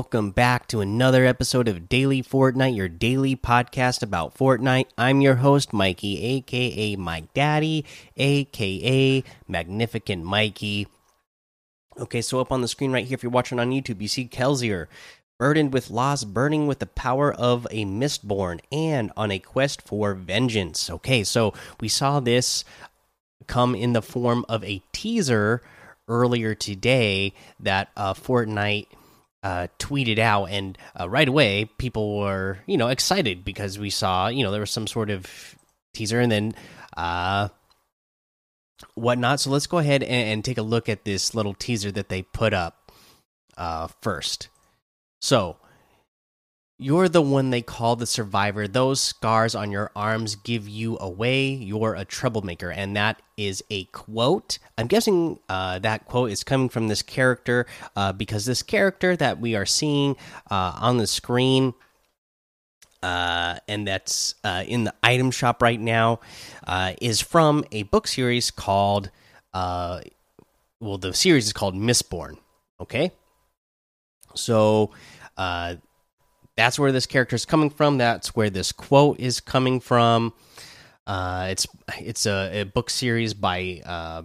Welcome back to another episode of Daily Fortnite, your daily podcast about Fortnite. I'm your host, Mikey, aka Mike Daddy, aka Magnificent Mikey. Okay, so up on the screen right here, if you're watching on YouTube, you see Kelsier, burdened with loss, burning with the power of a Mistborn, and on a quest for vengeance. Okay, so we saw this come in the form of a teaser earlier today that uh, Fortnite uh, tweeted out, and uh, right away people were you know excited because we saw you know there was some sort of teaser, and then uh, whatnot. So let's go ahead and, and take a look at this little teaser that they put up uh, first. So you're the one they call the survivor. Those scars on your arms give you away. You're a troublemaker. And that is a quote. I'm guessing uh, that quote is coming from this character uh, because this character that we are seeing uh, on the screen. Uh, and that's uh, in the item shop right now, uh, is from a book series called, well, the series is called Mistborn. Okay. So, that's where this character is coming from. That's where this quote is coming from. Uh, it's it's a, a, book series by uh,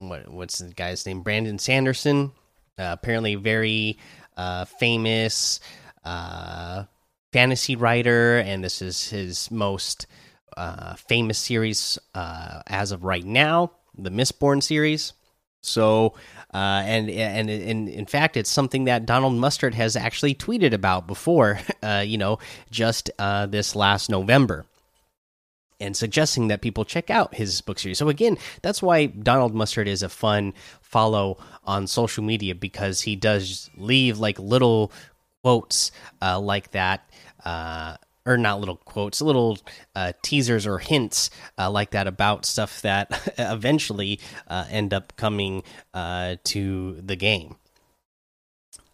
what what's the guy's name? Brandon Sanderson. Uh, apparently, very uh, famous uh, fantasy writer, and this is his most uh, famous series as of right now, the Mistborn series. So, uh, and and and in fact, it's something that Donald Mustard has actually tweeted about before. Uh, you know, just uh, this last November, and suggesting that people check out his book series. So again, that's why Donald Mustard is a fun follow on social media because he does leave like little quotes uh, like that uh, or not little quotes, little uh, teasers or hints uh, like that about stuff that eventually uh, end up coming uh, to the game.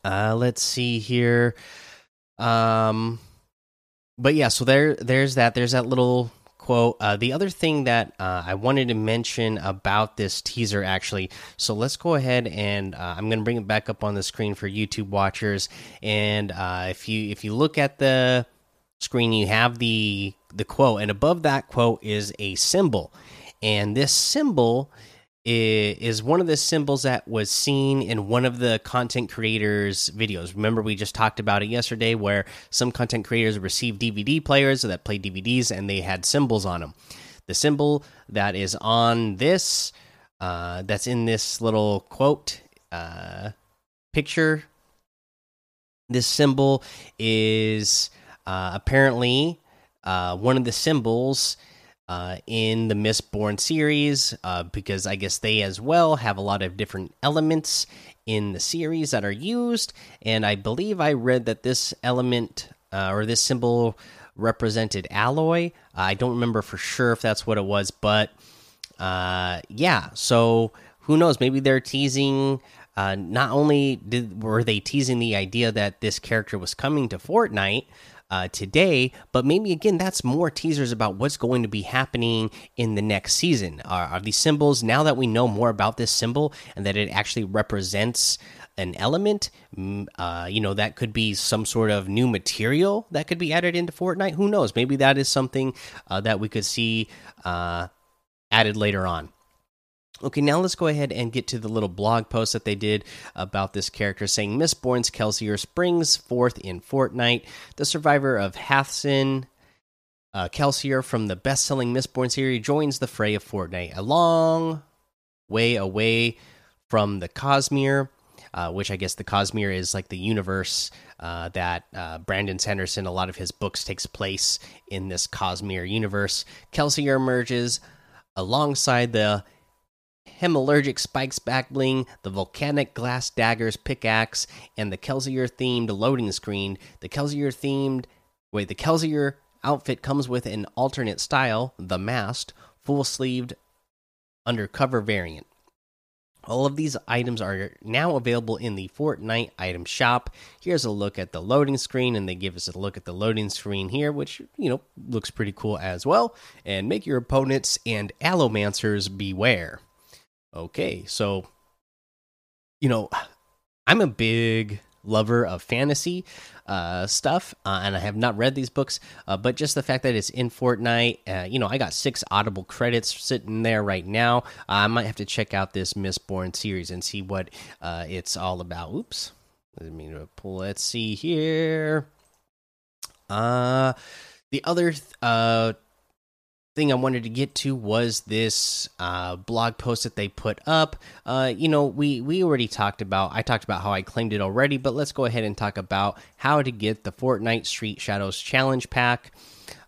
Uh, let's see here. Um, but yeah, so there, there's that. There's that little quote. Uh, the other thing that I wanted to mention about this teaser, actually. So let's go ahead and I'm going to bring it back up on the screen for YouTube watchers. And if you if you look at the screen you have the the quote and above that quote is a symbol. And this symbol is, is one of the symbols that was seen in one of the content creators videos. Remember we just talked about it yesterday where some content creators received dvd players that play dvds and they had symbols on them the symbol that is on this uh, that's in this little quote uh, picture this symbol is uh, apparently, uh, one of the symbols uh, in the Mistborn series, uh, because I guess they as well have a lot of different elements in the series that are used. And I believe I read that this element uh, or this symbol represented alloy. I don't remember for sure if that's what it was, but yeah. So who knows? Maybe they're teasing. Uh, not only did were they teasing the idea that this character was coming to Fortnite, uh, today, but maybe again, that's more teasers about what's going to be happening in the next season. Are, are these symbols, now that we know more about this symbol and that it actually represents an element, uh, you know, that could be some sort of new material that could be added into Fortnite? Who knows? Maybe that is something uh, that we could see uh, added later on. Okay, now let's go ahead and get to the little blog post that they did about this character saying Mistborn's Kelsier springs forth in Fortnite. The survivor of Hathsin, uh, Kelsier from the best selling Mistborn series, joins the fray of Fortnite. A long way away from the Cosmere, uh, which I guess the Cosmere is like the universe uh, that uh, Brandon Sanderson, a lot of his books takes place in this Cosmere universe. Kelsier emerges alongside the Hemalurgic Spikes back bling, the Volcanic Glass Daggers pickaxe, and the Kelsier themed loading screen. The Kelsier themed, wait, the Kelsier outfit comes with an alternate style, the masked, full sleeved, undercover variant. All of these items are now available in the Fortnite item shop. Here's a look at the loading screen, and they give us a look at the loading screen here, which, you know, looks pretty cool as well. And make your opponents and allomancers beware. Okay, so you know, I'm a big lover of fantasy uh, stuff, uh, and I have not read these books, uh, but just the fact that it's in Fortnite, uh, you know, I got six Audible credits sitting there right now. I might have to check out this Mistborn series and see what uh, it's all about. Oops, let me pull. Let's see here. Uh, the other uh thing I wanted to get to was this uh, blog post that they put up. Uh, you know, we we already talked about. I talked about how I claimed it already, but let's go ahead and talk about how to get the Fortnite Street Shadows Challenge Pack.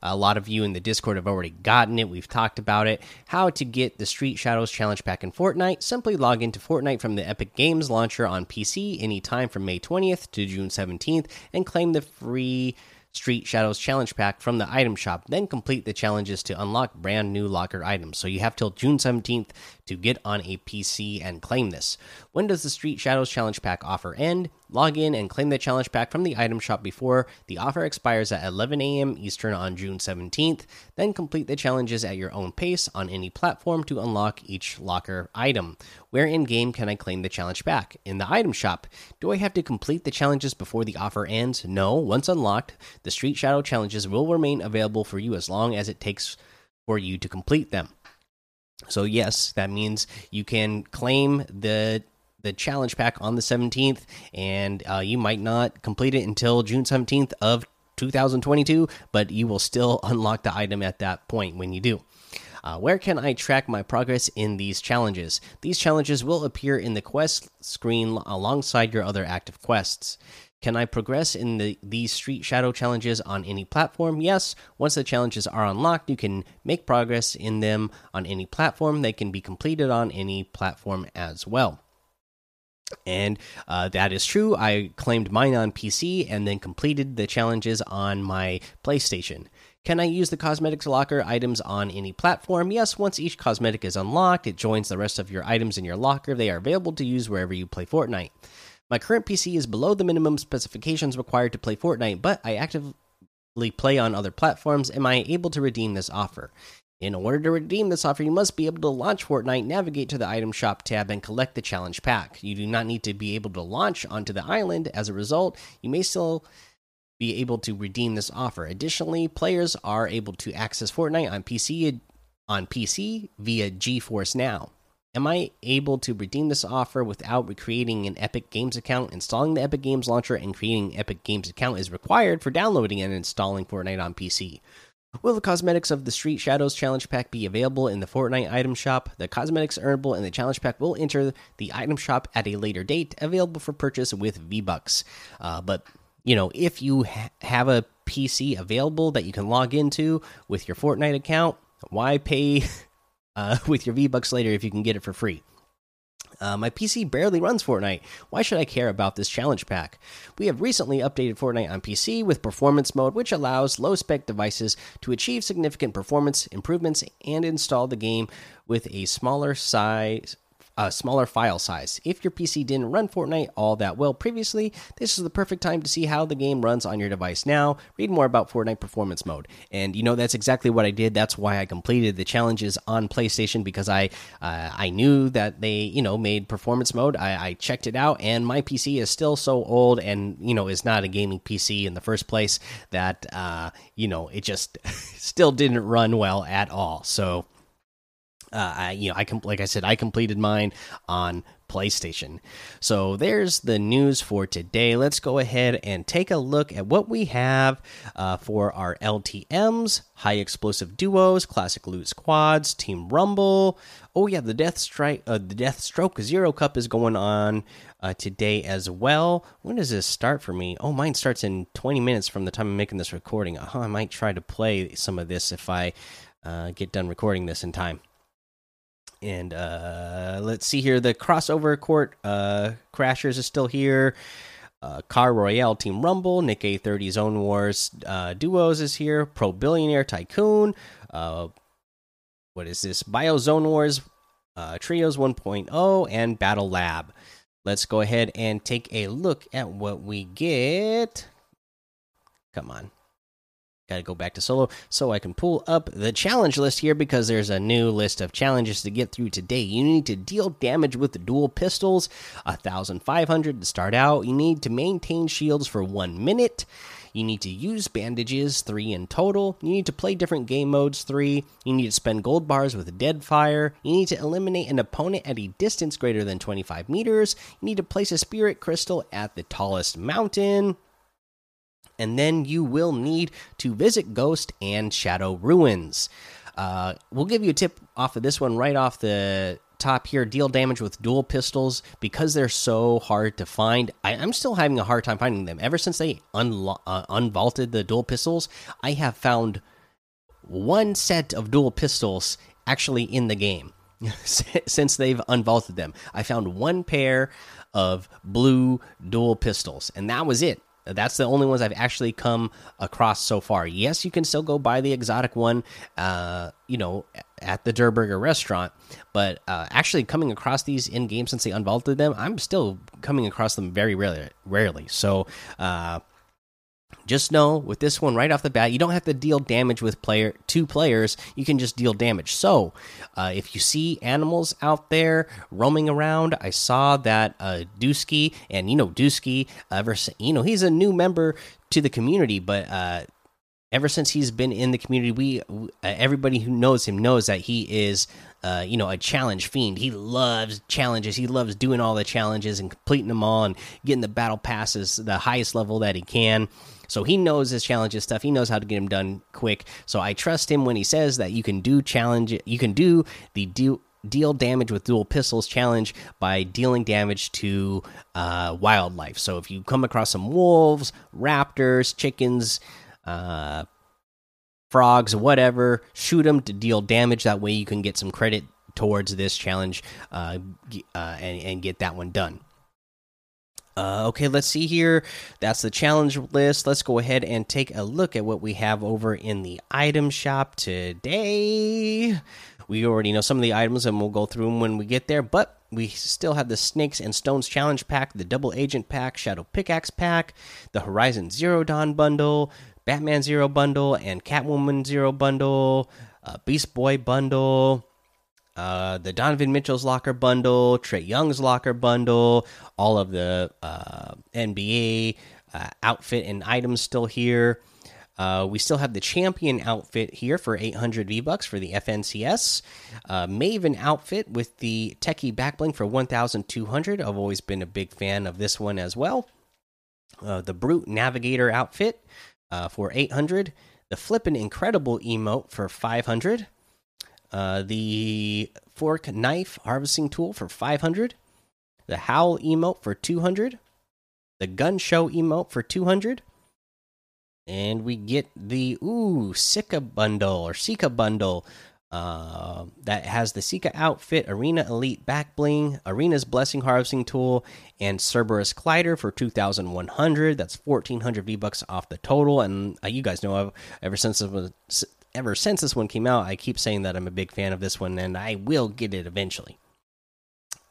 A lot of you in the Discord have already gotten it. We've talked about it. How to get the Street Shadows Challenge Pack in Fortnite. Simply log into Fortnite from the Epic Games launcher on PC anytime from May 20th to June 17th and claim the free Street Shadows Challenge Pack from the item shop. Then complete the challenges to unlock brand new locker items. So you have till June 17th to get on a PC and claim this. When does the Street Shadows Challenge Pack offer end? Log in and claim the challenge pack from the item shop before the offer expires at 11 a.m. Eastern on June 17th. Then complete the challenges at your own pace on any platform to unlock each locker item. Where in game can I claim the challenge pack? In the item shop. Do I have to complete the challenges before the offer ends? No. Once unlocked, the Street Shadow challenges will remain available for you as long as it takes for you to complete them. So yes, that means you can claim the the challenge pack on the 17th, and uh, you might not complete it until June 17th of 2022, but you will still unlock the item at that point when you do. Uh, where can I track my progress in these challenges? These challenges will appear in the quest screen alongside your other active quests. Can I progress in the, these Street Shadow challenges on any platform? Yes. Once the challenges are unlocked, you can make progress in them on any platform. They can be completed on any platform as well. And uh, that is true. I claimed mine on PC and then completed the challenges on my PlayStation. Can I use the cosmetics locker items on any platform? Yes, once each cosmetic is unlocked, it joins the rest of your items in your locker. They are available to use wherever you play Fortnite. My current PC is below the minimum specifications required to play Fortnite, but I actively play on other platforms. Am I able to redeem this offer? In order to redeem this offer, you must be able to launch Fortnite, navigate to the item shop tab, and collect the challenge pack. You do not need to be able to launch onto the island. As a result, you may still be able to redeem this offer. Additionally, players are able to access Fortnite on PC on PC via GeForce Now. Am I able to redeem this offer without creating an Epic Games account? Installing the Epic Games launcher and creating an Epic Games account is required for downloading and installing Fortnite on PC. Will the cosmetics of the Street Shadows Challenge Pack be available in the Fortnite item shop? The cosmetics earnable in the Challenge Pack will enter the item shop at a later date, available for purchase with V Bucks. Uh, but you know, if you ha have a PC available that you can log into with your Fortnite account, why pay uh, with your V Bucks later if you can get it for free? Uh, my PC barely runs Fortnite. Why should I care about this challenge pack? We have recently updated Fortnite on PC with performance mode, which allows low spec devices to achieve significant performance improvements and install the game with a smaller size a smaller file size. If your PC didn't run Fortnite all that well previously, this is the perfect time to see how the game runs on your device now. Read more about Fortnite Performance Mode. And you know that's exactly what I did. That's why I completed the challenges on PlayStation because I uh, I knew that they you know made Performance Mode. I, I checked it out, and my PC is still so old and you know is not a gaming PC in the first place that uh, you know it just still didn't run well at all. So uh, I, you know, I like I said, I completed mine on PlayStation. So there's the news for today. Let's go ahead and take a look at what we have uh, for our LTM's, high explosive duos, classic loot squads, Team Rumble. Oh yeah, the Death Strike, uh, the Death Stroke Zero Cup is going on uh, today as well. When does this start for me? Oh, mine starts in 20 minutes from the time I'm making this recording. Oh, I might try to play some of this if I uh, get done recording this in time and uh, let's see here. The crossover court uh, crashers is still here. Uh, Car Royale Team Rumble, Nick A30 Zone Wars uh, Duos is here. Pro Billionaire Tycoon. Uh, what is this? Bio Zone Wars uh, Trios 1.0 and Battle Lab. Let's go ahead and take a look at what we get. Come on. Got to go back to solo so I can pull up the challenge list here because there's a new list of challenges to get through today. You need to deal damage with the dual pistols, 1,500 to start out. You need to maintain shields for one minute. You need to use bandages, three in total. You need to play different game modes, three. You need to spend gold bars with Deadfire. You need to eliminate an opponent at a distance greater than 25 meters. You need to place a spirit crystal at the tallest mountain and then you will need to visit Ghost and Shadow Ruins. Uh, we'll give you a tip off of this one right off the top here. Deal damage with dual pistols. Because they're so hard to find I, am still having a hard time finding them. Ever since they uh, unvaulted the dual pistols i have found one set of dual pistols actually in the game. Since they've unvaulted them. I found one pair of blue dual pistols and that was it that's the only ones I've actually come across so far. Yes, you can still go buy the exotic one, uh, you know, at the Durr Burger restaurant, but uh, actually coming across these in game since they unvaulted them, I'm still coming across them very rarely. Rarely, so uh, just know with this one right off the bat, you don't have to deal damage with player two players. You can just deal damage. So, uh, if you see animals out there roaming around, I saw that uh, Dusky, and you know Dusky, ever you know he's a new member to the community, but uh, ever since he's been in the community, we uh, everybody who knows him knows that he is uh, you know, a challenge fiend. He loves challenges. He loves doing all the challenges and completing them all and getting the battle passes the highest level that he can. So he knows his challenges stuff. He knows how to get them done quick. So I trust him when he says that you can do challenge. You can do the deal deal damage with dual pistols challenge by dealing damage to uh, wildlife. So if you come across some wolves, raptors, chickens, uh, frogs, whatever, shoot them to deal damage. That way you can get some credit towards this challenge uh, uh, and, and get that one done. Uh, okay, let's see here. That's the challenge list. Let's go ahead and take a look at what we have over in the item shop today. We already know some of the items and we'll go through them when we get there, but we still have the Snakes and Stones Challenge Pack, the Double Agent Pack, Shadow Pickaxe Pack, the Horizon Zero Dawn Bundle, Batman Zero Bundle, and Catwoman Zero Bundle, uh, Beast Boy Bundle uh, the Donovan Mitchell's locker bundle, Trae Young's locker bundle, all of the uh, NBA uh, outfit and items still here. Uh, we still have the champion outfit here for 800 V bucks for the FNCS. Uh, Maven outfit with the techie backbling for 1,200. I've always been a big fan of this one as well. The Brute Navigator outfit for 800. The Flippin' Incredible emote for 500. Uh, the fork knife harvesting tool for 500 the howl emote for 200 the gun show emote for 200 and we get the ooh sika bundle or sika bundle uh, that has the Sika outfit, Arena Elite back bling, Arena's Blessing Harvesting Tool, and Cerberus Glider for 2,100. That's 1,400 V bucks off the total. And uh, you guys know, I've, ever since it was ever since this one came out, I keep saying that I'm a big fan of this one, and I will get it eventually.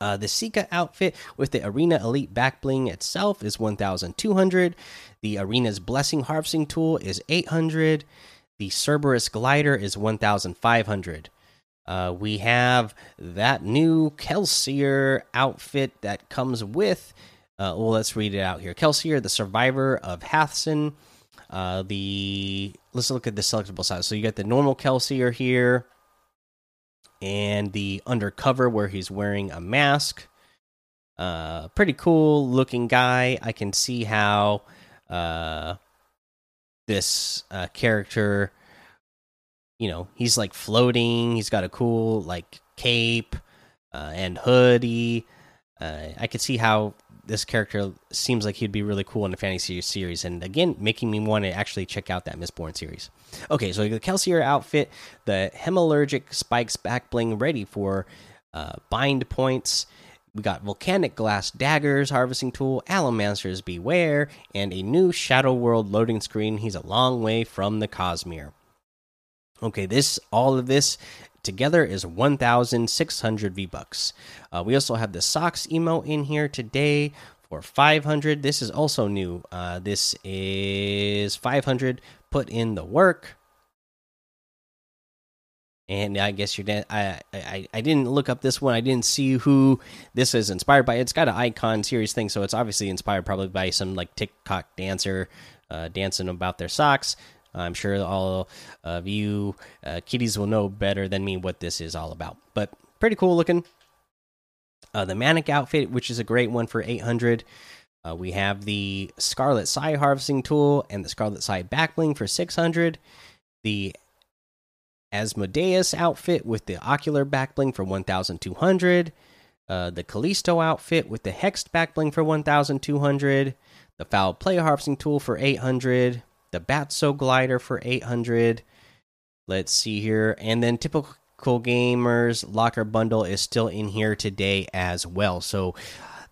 Uh, the Sika outfit with the Arena Elite back bling itself is 1,200. The Arena's Blessing Harvesting Tool is 800. The Cerberus Glider is 1,500. Uh, we have that new Kelsier outfit that comes with. Uh, well, let's read it out here. Kelsier, the survivor of Hathsin, uh, the let's look at the selectable side. So you got the normal Kelsier here, and the undercover where he's wearing a mask. Uh, pretty cool looking guy. I can see how uh, this uh, character, you know, he's like floating. He's got a cool like cape uh, and hoodie. Uh, I could see how this character seems like he'd be really cool in the fantasy series, and again, making me want to actually check out that Mistborn series. Okay, so the Kelsier outfit, the Hemalurgic Spikes back bling ready for uh, bind points. We got volcanic glass daggers, harvesting tool, Allomancers beware, and a new Shadow World loading screen. He's a long way from the Cosmere. Okay, this all of this together is 1,600 V bucks. Uh, we also have the socks emo in here today for 500. This is also new. Uh, this is 500 put in the work. And I guess you're. I, I I didn't look up this one. I didn't see who this is inspired by. It's got an icon series thing, so it's obviously inspired probably by some like TikTok dancer uh, dancing about their socks. I'm sure all of you uh, kitties will know better than me what this is all about. But pretty cool looking. Uh, the Manic outfit, which is a great one for 800. Uh, we have the Scarlet Sai harvesting tool and the Scarlet Sai backbling for 600. The Asmodeus outfit with the ocular backbling for 1200. Uh, the Callisto outfit with the hexed backbling for 1200. The Foul Play harvesting tool for 800. The Batso glider for 800. Let's see here. And then typical gamers locker bundle is still in here today as well. So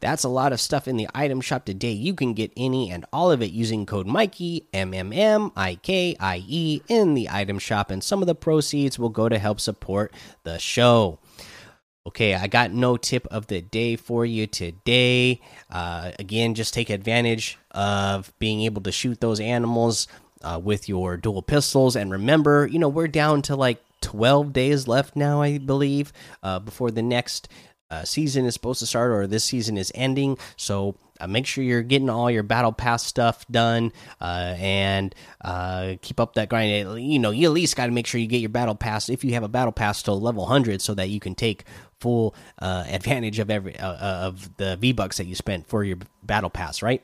that's a lot of stuff in the item shop today. You can get any and all of it using code Mikey M M M I K I E in the item shop, and some of the proceeds will go to help support the show. Okay, I got no tip of the day for you today. Uh, again, just take advantage of being able to shoot those animals uh, with your dual pistols. And remember, you know, we're down to like 12 days left now, I believe, uh, before the next uh, season is supposed to start or this season is ending. So uh, make sure you're getting all your battle pass stuff done uh, and uh, keep up that grind. You know, you at least got to make sure you get your battle pass if you have a battle pass to level 100 so that you can take full uh, advantage of every uh, of the V bucks that you spent for your battle pass, right?